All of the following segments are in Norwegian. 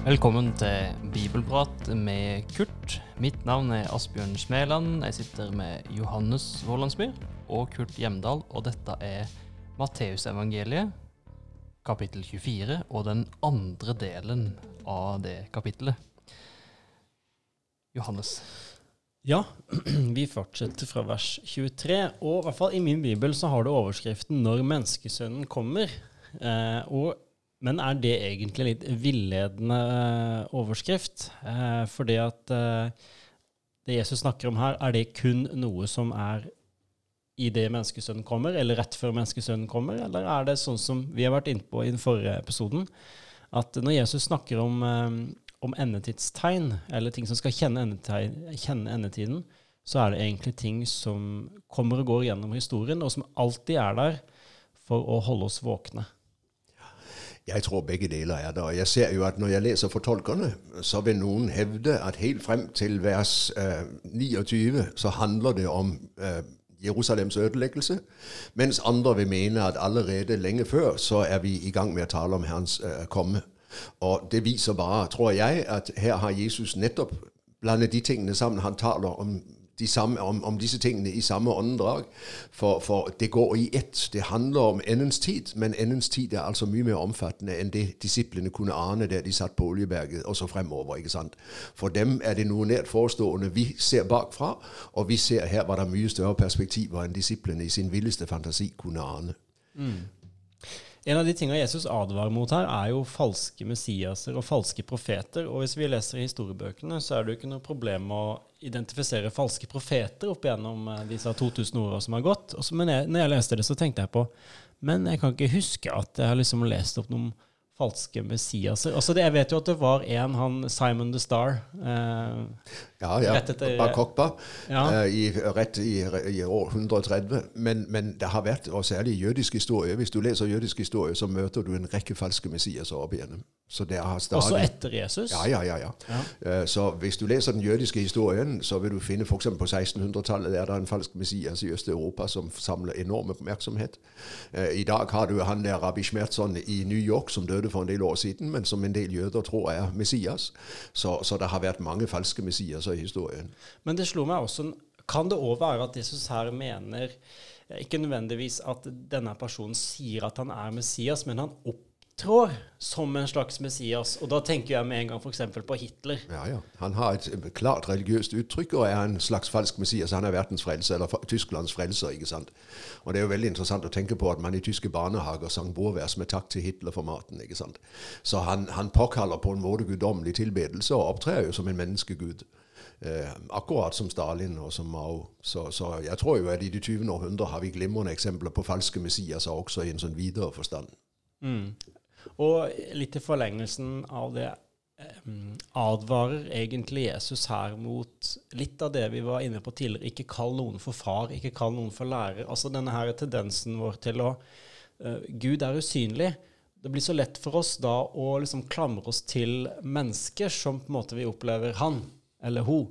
Velkommen til Bibelprat med Kurt. Mitt navn er Asbjørn Smeland. Jeg sitter med Johannes Vålandsmyr og Kurt Hjemdal, og dette er Matteusevangeliet, kapittel 24, og den andre delen av det kapittelet. Johannes. Ja, vi fortsetter fra vers 23, og i hvert fall i min bibel så har du overskriften 'Når menneskesønnen kommer'. Eh, og, men er det egentlig litt villedende eh, overskrift? Eh, fordi at eh, det Jesus snakker om her, er det kun noe som er i det menneskesønnen kommer, eller rett før menneskesønnen kommer, eller er det sånn som vi har vært inne på i den forrige episoden, at når Jesus snakker om, eh, om endetidstegn, eller ting som skal kjenne, kjenne endetiden, så er det egentlig ting som kommer og går gjennom historien, og som alltid er der for å holde oss våkne. Jeg tror begge deler er der. Og jeg ser jo at når jeg leser fortolkerne, så vil noen hevde at helt frem til vers eh, 29 så handler det om eh, Jerusalems ødeleggelse, mens andre vil mene at allerede lenge før så er vi i gang med å tale om Herrens eh, komme. Og det viser bare, tror jeg, at her har Jesus nettopp blandet de tingene sammen. Han taler om samme, om, om, disse tingene i samme åndedrag. For, for, det går i ett. Det handler om endens tid, men endens tid er altså mye mer omfattende enn det disiplene kunne ane der de satt på Oljeberget og så fremover. ikke sant? For dem er det noe nært forestående vi ser bakfra, og vi ser her var det mye større perspektiver enn disiplene i sin villeste fantasi kunne ane. Mm. En av de tingene Jesus advarer mot her, er jo falske messiaser og falske profeter. Og hvis vi leser historiebøkene, så er det jo ikke noe problem å identifisere falske profeter opp gjennom eh, disse 2000 åra som har gått. Også, men jeg, når jeg leste det, så tenkte jeg på Men jeg kan ikke huske at jeg har liksom lest opp noen falske messiaser. Altså det, jeg vet jo at det var en, han Simon the Star eh, Ja, ja. Bar Kokba. Ja. Uh, i, rett i, i, år 130. Men, men, det har vært, og særlig i jødisk historie Hvis du leser jødisk historie, så møter du en rekke falske messiaser opp igjennom. Så stadig, Også etter Jesus? Ja, ja, ja. ja. ja. Uh, så hvis du leser den jødiske historien, så vil du finne f.eks. på 1600-tallet er det en falsk messias i Øst-Europa som samler enorm oppmerksomhet. Uh, I dag har du han der Rabbi Schmertzon i New York som døde for en del år siden, men som en del jøder tror er Messias. Så, så det har vært mange falske Messiaser i historien. Men det slo meg også Kan det òg være at Jesus her mener ikke nødvendigvis at denne personen sier at han er Messias, men han opp opptrår som en slags Messias. Og da tenker jeg med en gang f.eks. på Hitler. Ja, ja. Han har et klart religiøst uttrykk og er en slags falsk Messias. Han er verdens frelser, eller Tysklands frelser. ikke sant? Og det er jo veldig interessant å tenke på at man i tyske barnehager sang bordvers med takk til Hitler for maten. ikke sant? Så han, han påkaller på en måte guddommelig tilbedelse og opptrer jo som en menneskegud. Eh, akkurat som Stalin og som Mao. Så, så, jeg tror jo at i det 20. århundre har vi glimrende eksempler på falske Messiaser også i en sånn videre forstand. Mm. Og litt i forlengelsen av det advarer egentlig Jesus her mot litt av det vi var inne på tidligere. Ikke kall noen for far, ikke kall noen for lærer. Altså denne her tendensen vår til å uh, Gud er usynlig. Det blir så lett for oss da å liksom klamre oss til mennesker som på en måte vi opplever han eller hun.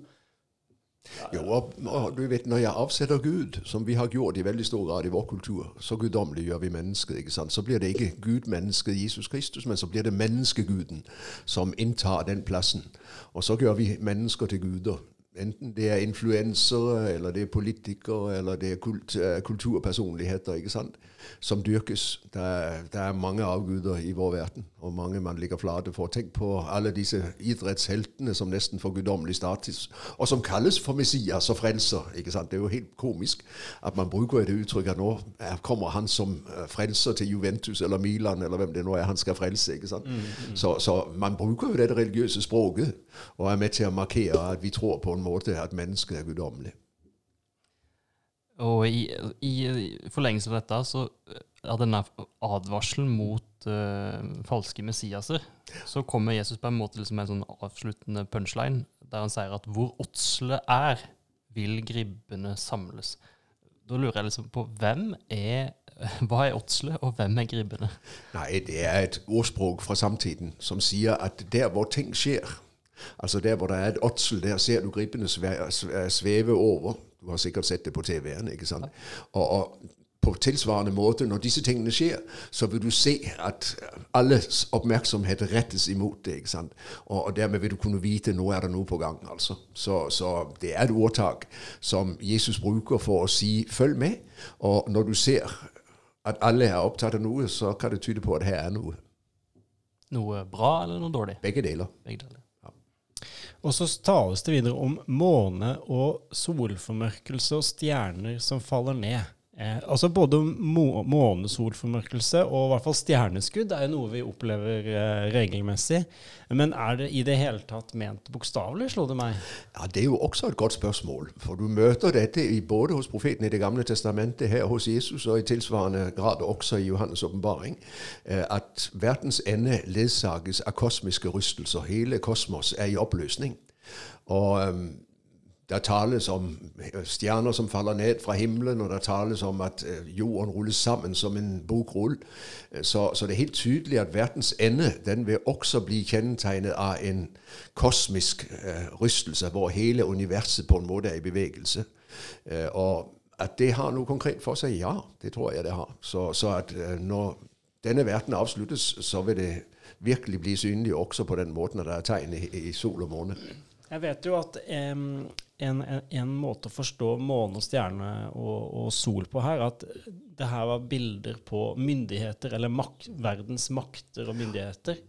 Jo, og, du vet, Når jeg avsetter Gud, som vi har gjort i veldig stor grad i vår kultur, så guddommeliggjør vi mennesket. ikke sant? Så blir det ikke Gud-mennesket Jesus Kristus, men så blir det menneskeguden som inntar den plassen. Og så gjør vi mennesker til guder. Enten det er influensere, eller det er politikere, eller det er kult, uh, kulturpersonligheter ikke sant? Som dyrkes. Det er, det er, mange avguder i vår verden, og mange man ligger flate for. Tenk på alle disse idrettsheltene som nesten får guddommelig status, og som kalles for Messias og frelser. ikke sant? Det er jo helt komisk at man bruker det uttrykket nå kommer han som øh, frelser til Juventus eller Milan, eller hvem det nå er han skal frelse. ikke sant? Mm, mm. Så, så man bruker jo dette religiøse språket, og er med til å markere at vi tror på en måte at mennesket er guddommelig. Og i, i, forlengelse av dette så er denne advarselen mot uh, falske messiaser, så kommer Jesus på en måte liksom en sånn avsluttende punchline, der han sier at hvor åtsle er, vil gribbene samles. Da lurer jeg liksom på hvem er hva er åtsle, og hvem er gribbene? Nei, det er et ordspråk fra samtiden som sier at der hvor ting skjer, altså der hvor det er et åtsel, der ser du gribbene sveve over. Du har sikkert sett det på TV-en. ikke sant? Og, og, på tilsvarende måte, når disse tingene skjer, så vil du se at alles oppmerksomhet rettes imot det. ikke sant? Og, og dermed vil du kunne vite nå er det noe på gang. altså. Så, så det er et ordtak som Jesus bruker for å si 'følg med'. Og når du ser at alle er opptatt av noe, så kan det tyde på at her er noe. Noe bra eller noe dårlig? Begge deler. Begge deler. Og så tales det videre om måne og solformørkelse og stjerner som faller ned. Eh, altså Både må månesolformørkelse og i hvert fall stjerneskudd er jo noe vi opplever eh, regelmessig. Men er det i det hele tatt ment bokstavelig, slo det meg? Ja, Det er jo også et godt spørsmål. For du møter dette i, både hos profeten i Det gamle testamentet, her hos Jesus, og i tilsvarende grad også i Johannes' åpenbaring, eh, at verdens ende ledsages av kosmiske rystelser. Hele kosmos er i oppløsning. Og um, det tales om stjerner som faller ned fra himmelen, og det tales om at jorden rulles sammen som en bokrull. Så, så, det er helt tydelig at verdens ende den vil også bli kjennetegnet av en kosmisk eh, rystelse, hvor hele universet på en måte er i bevegelse. Eh, og at det har noe konkret for seg, ja, det tror jeg det har. Så, så at eh, når denne verden avsluttes, så vil det virkelig bli synlig også på den måten at det er tegn i, i sol og måne. Jeg vet jo at en, en, en, måte å forstå måne og stjerne og, og, sol på her, at det her var bilder på myndigheter, eller mak verdens makter og myndigheter.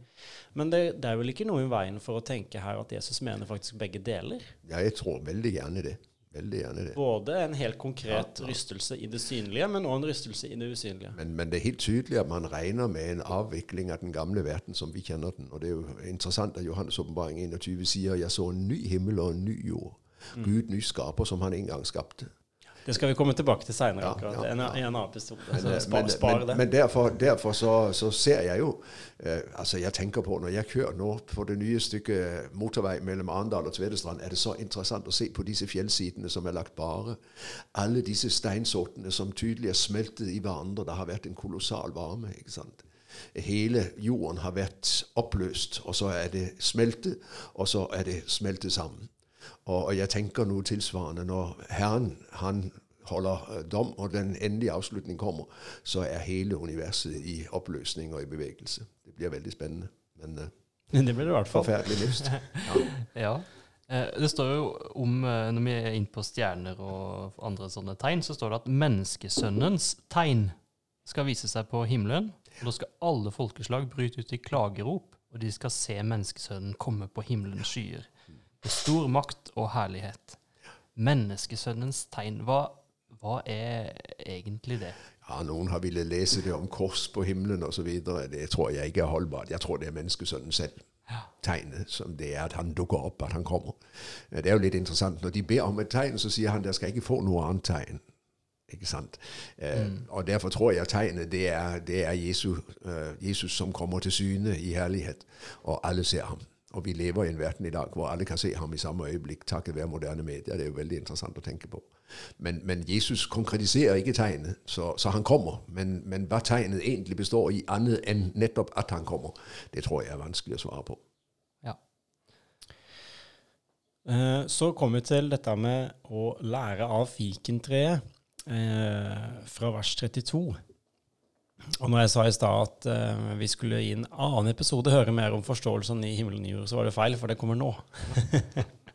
Men det, det, er vel ikke noe i veien for å tenke her at Jesus mener faktisk begge deler? Ja, jeg tror veldig gjerne det. Veldig gjerne det. Både en helt konkret ja, ja. rystelse i det synlige, men også en rystelse i det usynlige. Men, men, det er helt tydelig at man regner med en avvikling av den gamle verden som vi kjenner den. Og det er jo interessant at Johannes' åpenbaring 21 sier 'Jeg så en ny himmel og en ny jord'. Mm. Gud ny skaper som han en gang skapte. Det skal vi komme tilbake til seinere, ja. Ja, ja. En, en, annen episode. Men, spar, spar men, det. men derfor, derfor så, så, ser jeg jo eh, Altså, jeg tenker på når jeg kjører nå på det nye stykket motorvei mellom Arendal og Tvedestrand, er det så interessant å se på disse fjellsidene som er lagt bare. Alle disse steinsortene som tydelig er smeltet i hverandre. Det har vært en kolossal varme. ikke sant? Hele jorden har vært oppløst, og så er det smeltet, og så er det smeltet sammen. Og, og, jeg tenker noe tilsvarende. Når Herren han holder øh, dom, og den endelige avslutning kommer, så er hele universet i oppløsning og i bevegelse. Det blir veldig spennende. Men uh, det blir det i hvert fall. Forferdelig lyst. Ja. ja. Eh, det står jo om, eh, Når vi er inne på stjerner og andre sånne tegn, så står det at menneskesønnens tegn skal vise seg på himmelen. og Da skal alle folkeslag bryte ut i klagerop, og de skal se menneskesønnen komme på himmelens skyer med stor makt og herlighet. Menneskesønnens tegn, hva, hva er egentlig det? Ja, Noen har villet lese det om kors på himmelen osv. Det tror jeg ikke er holdbart. Jeg tror det er menneskesønnen selv. Tegnet som det er at han dukker opp, at han kommer. Det er jo litt interessant. Når de ber om et tegn, så sier han dere skal ikke få noe annet tegn. Ikke sant? Eh, mm. og Derfor tror jeg tegnet det er, det er Jesus, uh, Jesus som kommer til syne i herlighet, og alle ser ham. Og vi lever i en verden i dag hvor alle kan se ham i samme øyeblikk takket være moderne medier. Det er jo veldig interessant å tenke på. Men, men Jesus konkretiserer ikke tegnet, så, så han kommer. Men, men, hva tegnet egentlig består i, annet enn nettopp at han kommer, det tror jeg er vanskelig å svare på. Ja. Eh, så kommer vi til dette med å lære av fikentreet eh, fra vers 32. Og når jeg sa i stad at uh, vi skulle i en annen episode høre mer om forståelsen i himmelen og jord, så var det feil, for det kommer nå.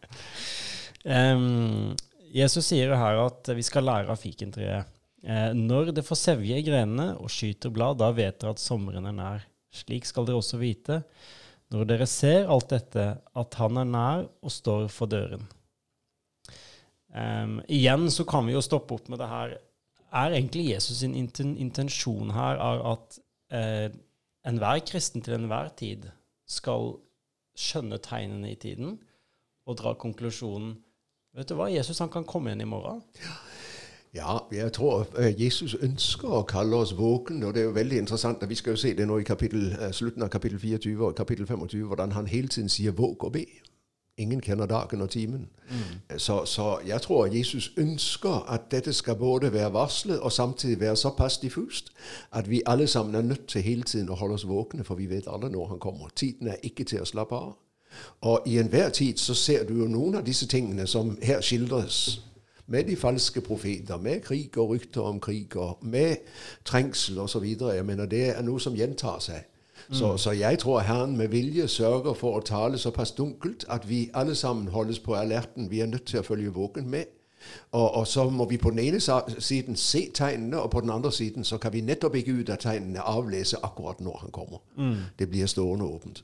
um, Jesus sier her at vi skal lære av fikentreet. Uh, når det får sevje i grenene og skyter blad, da vet dere at sommeren er nær. Slik skal dere også vite, når dere ser alt dette, at han er nær og står for døren. Um, igjen så kan vi jo stoppe opp med det her er egentlig Jesus sin intensjon her at eh, enhver kristen til enhver tid skal skjønne tegnene i tiden og dra konklusjonen Vet du hva, Jesus han kan komme igjen i morgen. Ja, jeg tror uh, Jesus ønsker å kalle oss våkne, og det er jo veldig interessant. Vi skal jo se det nå i kapittel, uh, slutten av kapittel 24 og kapittel 25, hvordan han hele tiden sier 'våg og be'. Ingen kjenner dagen og timen. Mm. Så, så, jeg tror Jesus ønsker at dette skal både være varslet og samtidig være såpass diffust at vi alle sammen er nødt til hele tiden å holde oss våkne, for vi vet aldri når han kommer. Tiden er ikke til å slappe av. Og i enhver tid så ser du jo noen av disse tingene som her skildres med de falske profeter, med krig og rykter om krig, og med trengsel osv. Jeg mener, det er noe som gjentar seg. Så, Mm. så jeg tror Herren med vilje sørger for å tale såpass dunkelt at vi alle sammen holdes på alerten. Vi er nødt til å følge våken med. Og, og så må vi på den ene siden se tegnene, og på den andre siden så kan vi nettopp ikke ut av tegnene avlese akkurat når han kommer. Mm. Det blir stående åpent.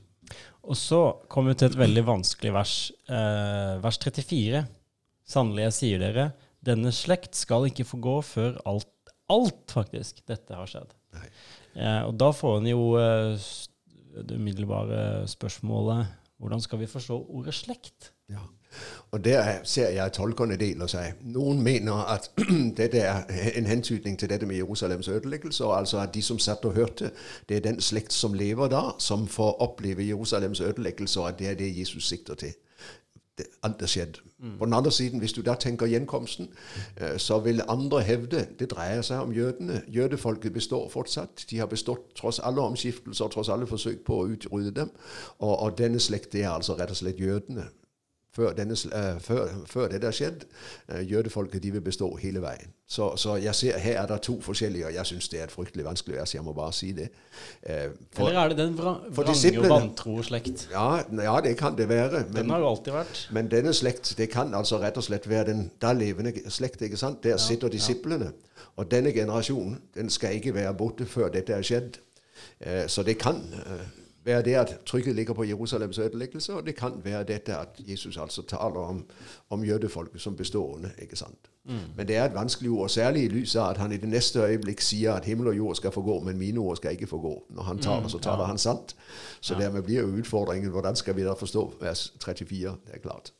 Og så kommer vi til et veldig vanskelig vers. Eh, vers 34. Sannelig, jeg sier dere, denne slekt skal ikke få gå før alt, alt faktisk, dette har skjedd. Nei. Eh, og da får en jo eh, det umiddelbare spørsmålet hvordan skal vi forstå ordet slekt? Ja. Og der er- ser jeg tolkerne deler seg. Noen mener at dette er en hentydning til dette med Jerusalems ødeleggelse, altså at de som satt og hørte, det er den slekt som lever da, som får oppleve Jerusalems ødeleggelse, og at det er det Jesus sikter til. Det, alt er skjedd. På den andre siden, hvis du da tenker gjenkomsten, eh, så vil andre hevde det dreier seg om jødene. Jødefolket består fortsatt. De har bestått tross alle omskiftelser, tross alle forsøk på å utrydde dem. Og, og denne slekt er altså rett og slett jødene før, denne, eh, før, før det har skjedd. Uh, jødefolket de vil bestå hele veien. Så, så jeg ser, her er det to forskjellige, og jeg syns det er et fryktelig vanskelig vers. Jeg må bare si det. Eh, for- Eller er det den vra vrange og vantro slekt? ja, ja, det kan det være. Den har jo alltid vært. men denne slekt det kan altså rett og slett være den da levende slekt. ikke sant? Der sitter disiplene. Og denne generasjonen den skal ikke være borte før dette er skjedd. Så det kan være det at trykket ligger på Jerusalems ødeleggelse, og det kan være dette at Jesus altså taler om, om jødefolket som bestående. ikke sant? Men det er et vanskelig ord, særlig i lys av at han i det neste øyeblikk sier at himmel og jord skal forgå, men mine ord skal ikke forgå. Når han taler, så taler han sant. Så dermed blir jo utfordringen hvordan skal vi da forstå vers 34? Det er klart.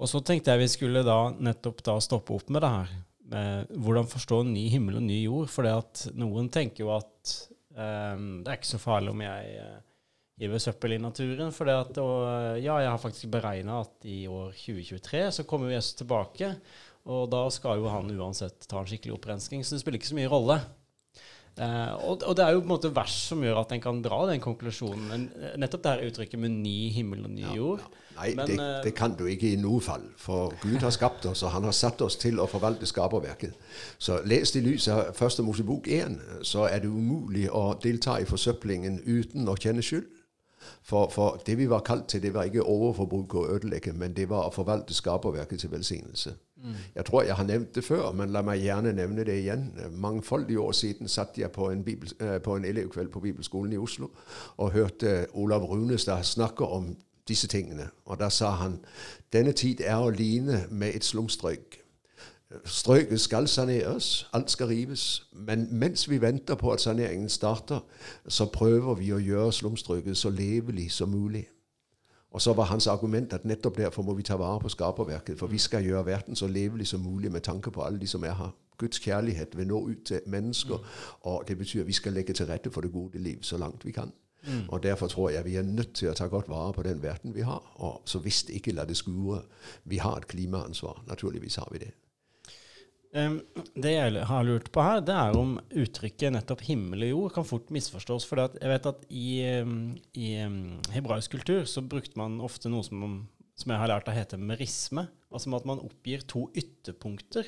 Og så tenkte jeg vi skulle da nettopp da stoppe opp med det her. Med hvordan forstå ny himmel og ny jord. For noen tenker jo at det er ikke så farlig om jeg eh, hiver søppel i naturen. For det at og, ja, jeg har faktisk beregna at i år 2023 så kommer Jesus tilbake. Og da skal jo han uansett ta en skikkelig opprensking, så det spiller ikke så mye rolle. Eh, og, og det er jo på en måte vers som gjør at en kan dra den konklusjonen. Men eh, nettopp det her uttrykket med ny himmel og ny jord. Nei, Men, det, eh, det kan du ikke i noe fall. For Gud har skapt oss, og han har satt oss til å forvalte skaperverket. Så lest i lys av Første Mosebok 1, så er det umulig å delta i forsøplingen uten å kjenne skyld. For, for det vi var kalt til, det var ikke overforbruk og ødelegge, men det var å forvalte skaperverket til velsignelse. Jeg tror jeg har nevnt det før, men la meg gjerne nevne det igjen. Mangfoldige år siden satt jeg på en, bibel, eh, på en elevkveld på Bibelskolen i Oslo og hørte Olav Runestad snakke om disse tingene. Og da sa han denne tid er å ligne med et slumstrøk. Strøket skal saneres, alt skal rives. Men mens vi venter på at saneringen starter, så prøver vi å gjøre slumstrøket så levelig som mulig. Og så var hans argument at nettopp derfor må vi ta vare på skaperverket, for vi skal gjøre verden så levelig som mulig med tanke på alle de som er her. Guds kjærlighet vil nå ut til mennesker, og det betyr at vi skal legge til rette for det gode liv så langt vi kan. Og Derfor tror jeg vi er nødt til å ta godt vare på den verden vi har, og så visst ikke la det skure. Vi har et klimaansvar. Naturligvis har vi det. Det jeg har lurt på her, det er om uttrykket nettopp himmel og jord kan fort misforstås. For jeg vet at i, i hebraisk kultur så brukte man ofte noe som, som jeg har lært å hete merisme. Altså at man oppgir to ytterpunkter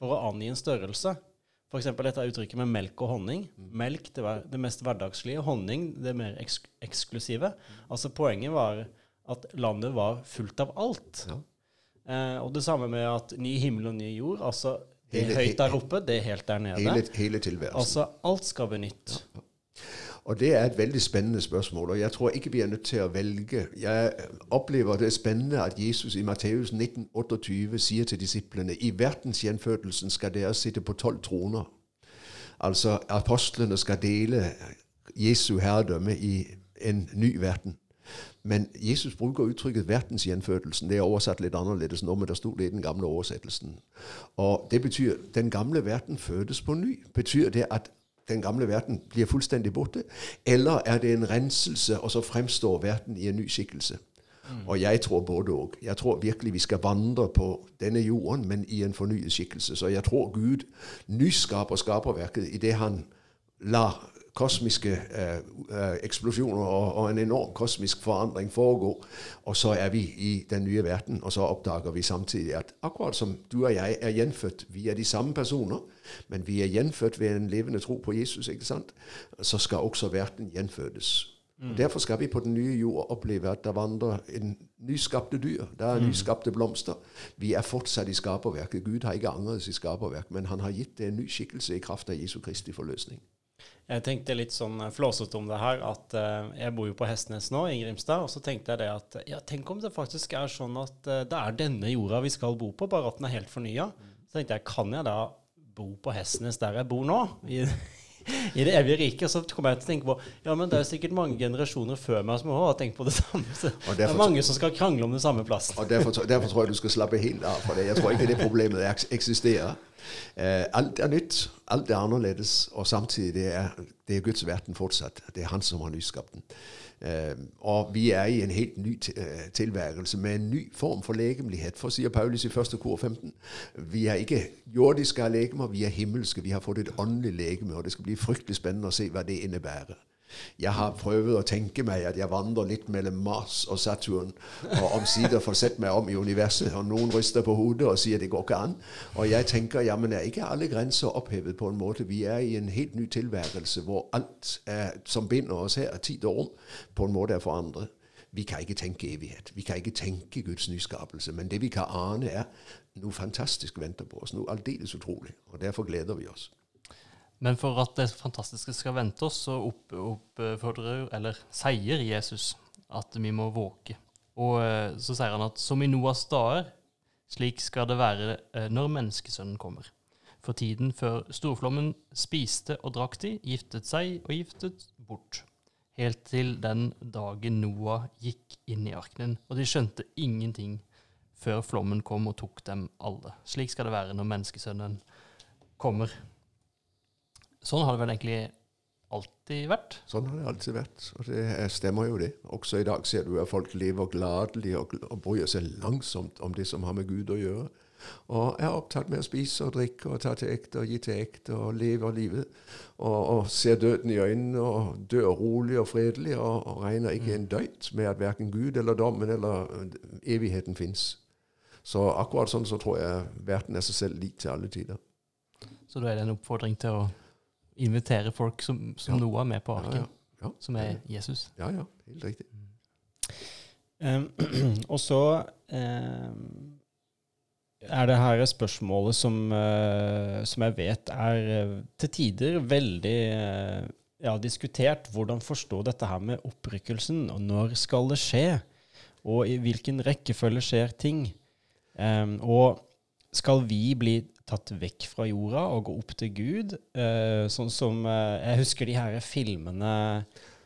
for å angi en størrelse. F.eks. dette uttrykket med melk og honning. Melk det var det mest hverdagslige, honning det mer eks eksklusive. Altså Poenget var at landet var fullt av alt. Ja. Eh, og det samme med at ny himmel og ny jord. Altså det er høyt der oppe, det er helt der nede. Hele, hele tilværelsen. Altså alt skal bli nytt. Og det er et veldig spennende spørsmål, og jeg tror ikke vi er nødt til å velge. Jeg opplever det spennende at Jesus i Matteus 1928 sier til disiplene i verdensgjenfødelsen skal dere sitte på tolv troner. Altså apostlene skal dele Jesu herredømme i en ny verden. Men Jesus bruker uttrykket 'verdensgjenfødelsen'. Det er oversatt litt annerledes nå, men det sto det i den gamle oversettelsen. Og Det betyr den gamle verden fødes på ny. Betyr det at den gamle verden blir fullstendig borte? Eller er det en renselse, og så fremstår verden i en ny skikkelse? Og jeg tror både og. Jeg tror virkelig vi skal vandre på denne jorden, men i en fornyet skikkelse. Så jeg tror Gud nyskaper skaperverket i det han lar kosmiske uh, uh, eksplosjoner og, og, en enorm kosmisk forandring foregår. Og så er vi i den nye verden, og så oppdager vi samtidig at akkurat som du og jeg er gjenfødt, vi er de samme personer, men vi er gjenfødt ved en levende tro på Jesus, ikke sant? så skal også verden gjenfødes. Mm. Derfor skal vi på den nye jord oppleve at der vandrer en nyskapte dyr. Der er mm. nyskapte blomster. Vi er fortsatt i skaperverket. Gud har ikke angret sitt skaperverk, men han har gitt det en ny skikkelse i kraft av Jesu Kristi forløsning. Jeg tenkte litt sånn eh, flåsete om det her at uh, jeg bor jo på Hestnes nå, i Grimstad. Og så tenkte jeg det at ja, tenk om det faktisk er sånn at uh, det er denne jorda vi skal bo på, bare at den er helt fornya. Så tenkte jeg, kan jeg da bo på Hestnes der jeg bor nå? I, i det evige riket. Så kommer jeg til å tenke på ja, men det er sikkert mange generasjoner før meg som har tenkt på det samme. Så derfor, det er mange som skal krangle om den samme plassen. Og derfor, derfor, tror jeg du skal slappe helt av for det. Jeg tror ikke det problemet eksisterer. Uh, alt er nytt. Alt er annerledes. Og samtidig er det er Guds verden fortsatt. Det er Han som har nyskapt den. Uh, og vi er i en helt ny uh, tilværelse med en ny form for legemlighet. For sier Paulus i 1. kor 15. Vi er ikke jordiske legemer, vi er himmelske. Vi har fått et åndelig legeme, og det skal bli fryktelig spennende å se hva det innebærer. Jeg har prøvd å tenke meg at jeg vandrer litt mellom Mars og Saturn, og omsider får sett meg om i universet, og noen ryster på hodet og sier det går ikke an. Og jeg tenker jammen er ikke alle grenser opphevet på en måte? Vi er i en helt ny tilværelse hvor alt er, som binder oss her, tid og rom, på en måte er forandret. Vi kan ikke tenke evighet. Vi kan ikke tenke Guds nyskapelse. Men det vi kan ane, er noe fantastisk venter på oss. Noe aldeles utrolig. Og derfor gleder vi oss. Men for at det fantastiske skal vente oss, så oppfordrer, eller sier Jesus at vi må våke. Og eh, så sier han at som i Noas dager, slik skal det være eh, når menneskesønnen kommer. For tiden før storflommen spiste og drakk de, giftet seg og giftet bort. Helt til den dagen Noah gikk inn i arkenen, og de skjønte ingenting før flommen kom og tok dem alle. Slik skal det være når menneskesønnen kommer. Sånn har det vel egentlig alltid vært? Sånn har det alltid vært, og det stemmer jo det. Også i dag ser du at folk lever gladelig og, og bryr seg langsomt om det som har med Gud å gjøre. Og er opptatt med å spise og drikke og ta til ekte og gi til ekte og leve livet. Og, og ser døden i øynene og dør rolig og fredelig og, og regner ikke en døyt med at verken Gud eller dommen eller evigheten fins. Så akkurat sånn så tror jeg verden er seg selv lik til alle tider. Så da er det en oppfordring til å invitere folk som, som ja. Noah med på arken, ja, som er Jesus. Ja, ja. Helt riktig. Um, og så um, er det her spørsmålet som, uh, som jeg vet er uh, til tider veldig uh, ja, diskutert. Hvordan forstå dette her med opprykkelsen, og når skal det skje? Og i hvilken rekkefølge skjer ting? Um, og skal vi bli tatt vekk fra jorda og gå opp til Gud. Uh, sånn som uh, Jeg husker de her filmene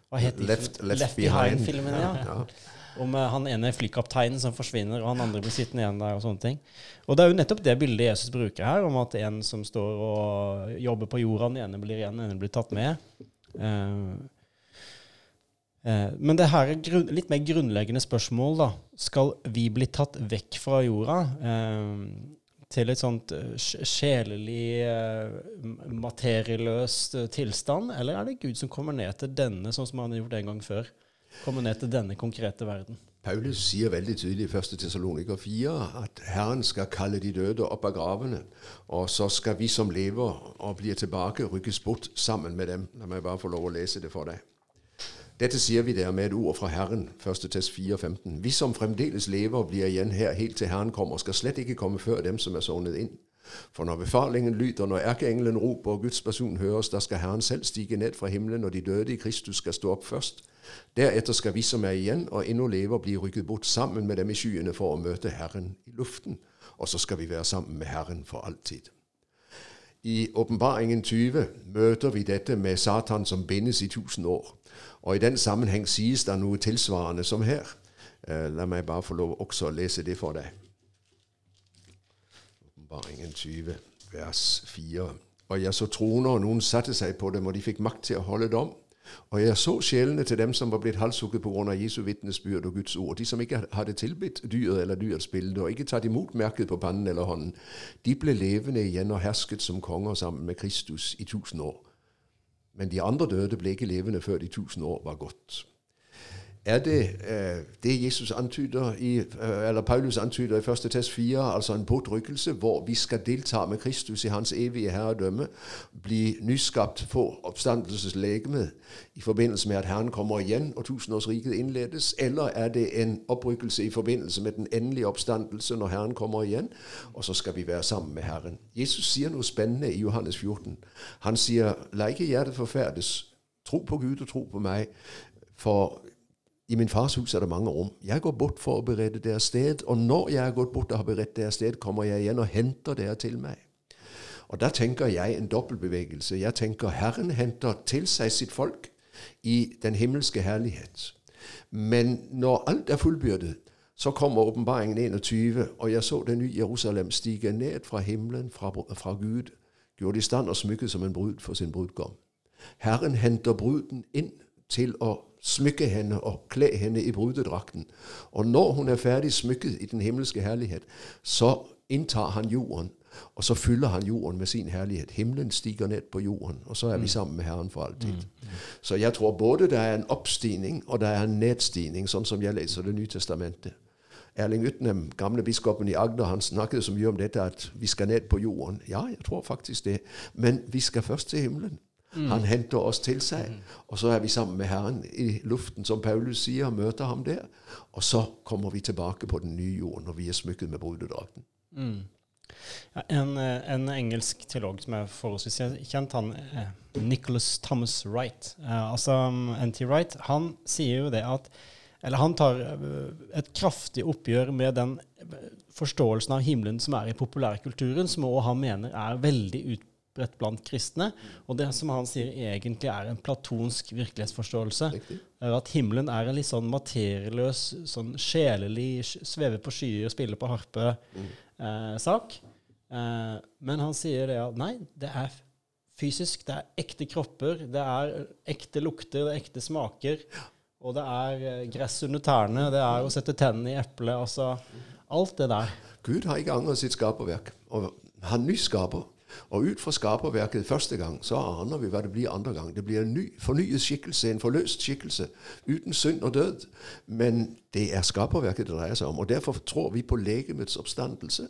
Hva heter de? Left, left, left Behind-filmene. ja. ja. Om uh, han ene flykapteinen som forsvinner, og han andre blir sittende igjen der. Og sånne ting. Og det er jo nettopp det bildet Jesus bruker her, om at en som står og jobber på jorda, den ene blir igjen, den ene blir tatt med. Men det her er litt mer grunnleggende spørsmål. da. Skal vi bli tatt vekk fra jorda? Til et sånt eh, sjelelig, eh, materieløst eh, tilstand? Eller er det Gud som kommer ned til denne, sånn som han har gjort en gang før? Kommer ned til denne konkrete verden? Paulus sier veldig tydelig i 1. Tessaloniker 4 at Herren skal kalle de døde opp av gravene, og så skal vi som lever og blir tilbake, rykkes bort sammen med dem. La meg bare få lov å lese det for deg. Dette sier vi der med et ord fra Herren, 1. test 4,15. Vi som fremdeles lever blir igjen her helt til Herren kommer, skal slett ikke komme før dem som er sovnet inn. For når befalingen lyder, når erkeengelen roper og Guds person høres, da skal Herren selv stige ned fra himmelen, og de døde i Kristus skal stå opp først. Deretter skal vi som er igjen og ennå lever, bli rykket bort sammen med dem i skyene for å møte Herren i luften. Og så skal vi være sammen med Herren for alltid. I Åpenbaringen 20 møter vi dette med Satan som bindes i tusen år. Og I den sammenheng sies det noe tilsvarende som her. Eh, la meg bare få lov også å lese det for deg. Åpenbaringen 20, vers 4. Og jeg så troner, og noen satte seg på dem, og de fikk makt til å holde dom. Og jeg så sjelene til dem som var blitt halshugget pga. Jesu vitnesbyrd og Guds ord, de som ikke hadde tilbitt dyret eller dyrets bilde, og ikke tatt imot merket på pannen eller hånden, de ble levende igjen og hersket som konger sammen med Kristus i tusen år. Men de andre døde ble ikke levende før de tusen år var gått. Er det eh, det Jesus antyder i, eh, eller Paulus antyder i 1. test 4, altså en påtrykkelse hvor vi skal delta med Kristus i hans evige herredømme, bli nyskapt, få oppstandelseslegeme i forbindelse med at Herren kommer igjen og tusenårsriket innledes, eller er det en opprykkelse i forbindelse med den endelige oppstandelse når Herren kommer igjen, og så skal vi være sammen med Herren? Jesus sier noe spennende i Johannes 14. Han sier, la ikke hjertet forferdes. Tro på Gud og tro på meg. For i min fars hus er det mange rom. Jeg går bort for å berede deres sted, og når jeg er gått bort og har beredt deres sted, kommer jeg igjen og henter dere til meg. Og Da tenker jeg en dobbeltbevegelse. Jeg tenker Herren henter til seg sitt folk i den himmelske herlighet. Men når alt er fullbyrdet, så kommer åpenbaringen 21, og jeg så det nye Jerusalem stige ned fra himmelen, fra, fra Gud, gjort i stand og smykket som en brud for sin brudgom. Herren henter bruden inn til å smykke henne og kle henne i brudedrakten. Og når hun er ferdig smykket i den himmelske herlighet, så inntar han jorden, og så fyller han jorden med sin herlighet. Himmelen stiger ned på jorden, og så er vi mm. sammen med Herren for alltid. Mm. Mm. Så jeg tror både det er en oppstigning og det er en nedstigning, sånn som jeg leser Det nye testamentet. Erling Utnem, gamle biskopen i Agder, han snakket så mye om dette at vi skal ned på jorden. Ja, jeg tror faktisk det. Men vi skal først til himmelen. Mm. Han henter oss til seg. Mm. Og så er vi sammen med Herren i luften, som Paulus sier, møter ham der. Og så kommer vi tilbake på den nye jorden når vi er smykket med brudedrakten. Mm. Ja, en, eh, en, engelsk teolog som er forholdsvis kjent, han eh, Nicholas Thomas Wright, eh, altså um, N.T. Wright, han sier jo det at Eller han tar et kraftig oppgjør med den forståelsen av himmelen som er i populærkulturen, som også han mener er veldig ut, utbredt blant kristne. Og det som han sier egentlig er en platonsk virkelighetsforståelse, er at himmelen er en litt sånn materieløs, sånn sjelelig, sveve på skyer, spille på harpe-sak. Mm. Eh, eh, men han sier det at nei, det er fysisk, det er ekte kropper, det er ekte lukter, det er ekte smaker. Og det er eh, gress under tærne, det er å sette tennene i eplet. Altså alt det der. Gud har ikke gang sitt skaperverk. Og han nyskaper. Og ut fra skaperverket første gang, så aner vi hva det blir andre gang. Det blir en ny, fornyet skikkelse, en forløst skikkelse, uten synd og død. Men det er skaperverket det dreier seg om. Og derfor tror vi på legemets oppstandelse.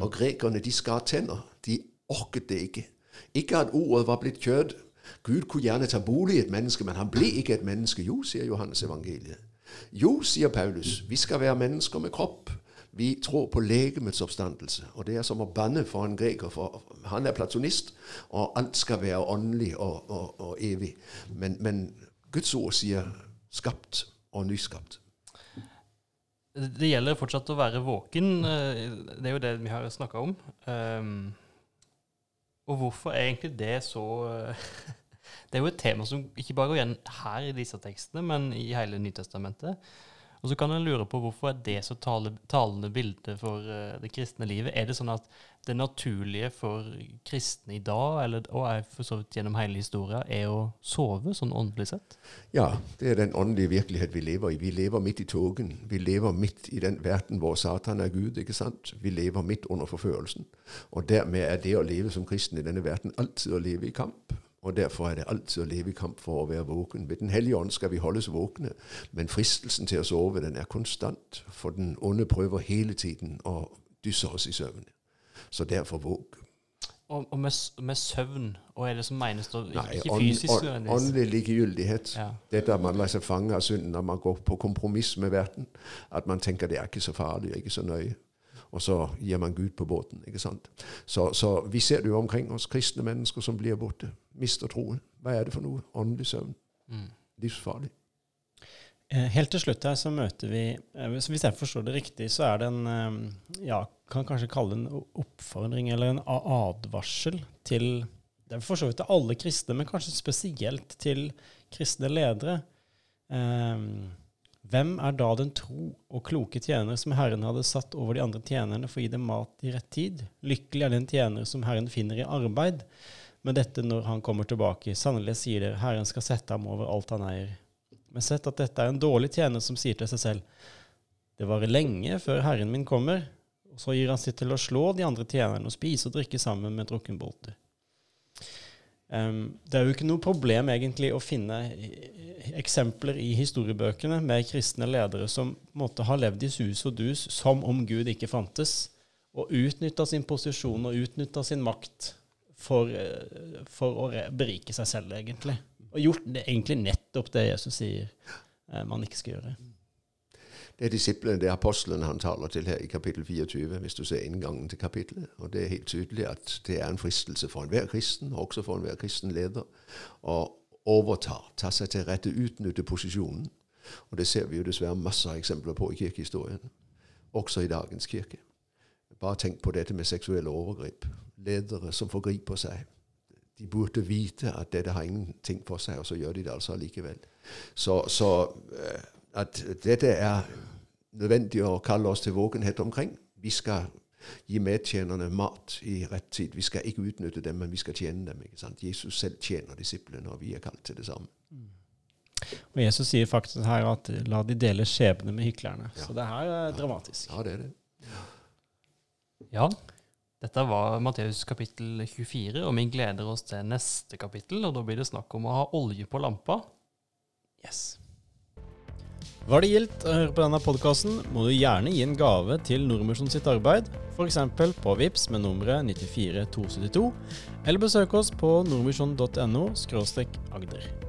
Og grekerne, de skar tenner. De orket det ikke. Ikke at ordet var blitt kjød. Gud kunne gjerne ta bolig i et menneske, men han ble ikke et menneske. Jo, sier Johannes evangeliet. Jo, sier Paulus, vi skal være mennesker med kropp. Vi tror på legemets oppstandelse. Og det er som å banne for en greker, for han er platonist, og alt skal være åndelig og, og, og evig. Men, men, Guds ord sier skapt og nyskapt. Det gjelder fortsatt å være våken. Eh, det er jo det vi har snakka om. Um, og hvorfor er egentlig det så Det er jo et tema som ikke bare går igjen her i disse tekstene, men i hele Nytestamentet. Og så kan en lure på hvorfor er det så tale, talende bilde for uh, det kristne livet? Er det sånn at det naturlige for kristne i dag, eller, og for så vidt gjennom hele historien, er å sove sånn åndelig sett? Ja, det er den åndelige virkelighet vi lever i. Vi lever midt i togen. Vi lever midt i den verden hvor Satan er Gud. ikke sant? Vi lever midt under forførelsen. Og dermed er det å leve som kristen i denne verden alltid å leve i kamp. Og Derfor er det alltid å leve i kamp for å være våken. Ved Den hellige ånd skal vi holdes våkne, men fristelsen til å sove den er konstant. For den onde prøver hele tiden å dysse oss i søvn. Så derfor våg. Og, og med, med, søvn, og er det som menes da? Nei, ikke fysisk? Ånd, åndelig likegyldighet. Ja. Dette at man lar seg fange av synden, at man går på kompromiss med verden. At man tenker det er ikke så farlig, ikke så nøye og så gir man Gud på båten. ikke sant? Så, så vi ser det jo omkring oss, kristne mennesker som blir borte, mister troen. Hva er det for noe? Åndelig søvn. Mm. Livsfarlig. Eh, helt til slutt her så møter vi eh, Hvis jeg forstår det riktig, så er det en eh, ja, kan kanskje kalle det en oppfordring eller en advarsel til det er for så vidt til alle kristne, men kanskje spesielt til kristne ledere. Hvem er da den tro og kloke tjener som Herren hadde satt over de andre tjenerne for å gi dem mat i rett tid? Lykkelig er den tjener som Herren finner i arbeid med dette når han kommer tilbake. Sannelig sier dere, Herren skal sette ham over alt han eier. Men sett at dette er en dårlig tjener som sier til seg selv, det varer lenge før Herren min kommer, og så gir han sitt til å slå de andre tjenerne og spise og drikke sammen med drukkenbolter. Um, det er jo ikke noe problem egentlig å finne eksempler i historiebøkene med kristne ledere som måtte ha levd i sus og dus som om Gud ikke fantes, og utnytta sin posisjon og utnytta sin makt for, eh, for å berike seg selv, egentlig. Og gjort det, egentlig nettopp det Jesus sier eh, man ikke skal gjøre. Det er disiplene, det er apostlene han taler til her i kapittel 24, hvis du ser inngangen til kapittelet. Og det er helt tydelig at det er en fristelse for enhver kristen, og også for enhver kristen leder, å overta, ta seg til rette, utnytte posisjonen. Og det ser vi jo dessverre masse eksempler på i kirkehistorien, også i dagens kirke. Bare tenk på dette med seksuelle overgrep. Ledere som forgriper seg. De burde vite at dette har ingenting for seg, og så gjør de det altså likevel. Så, så eh, at dette er nødvendig å kalle oss til våkenhet omkring. Vi skal gi medtjenerne mat i rett tid. Vi skal ikke utnytte dem, men vi skal tjene dem. ikke sant? Jesus selv tjener disiplene, og vi er kalt til det samme. Mm. Og Jesus sier faktisk her at la de dele skjebne med hyklerne. Ja. Så det her er dramatisk. Ja, det er det. Ja. Dette var Matteus kapittel 24, og vi gleder oss til neste kapittel. Og da blir det snakk om å ha olje på lampa. Yes. Var det gildt å høre på denne podkasten, må du gjerne gi en gave til Nordmisjon sitt arbeid, f.eks. på VIPS med nummeret 94272, eller besøk oss på nordmisjon.no agder.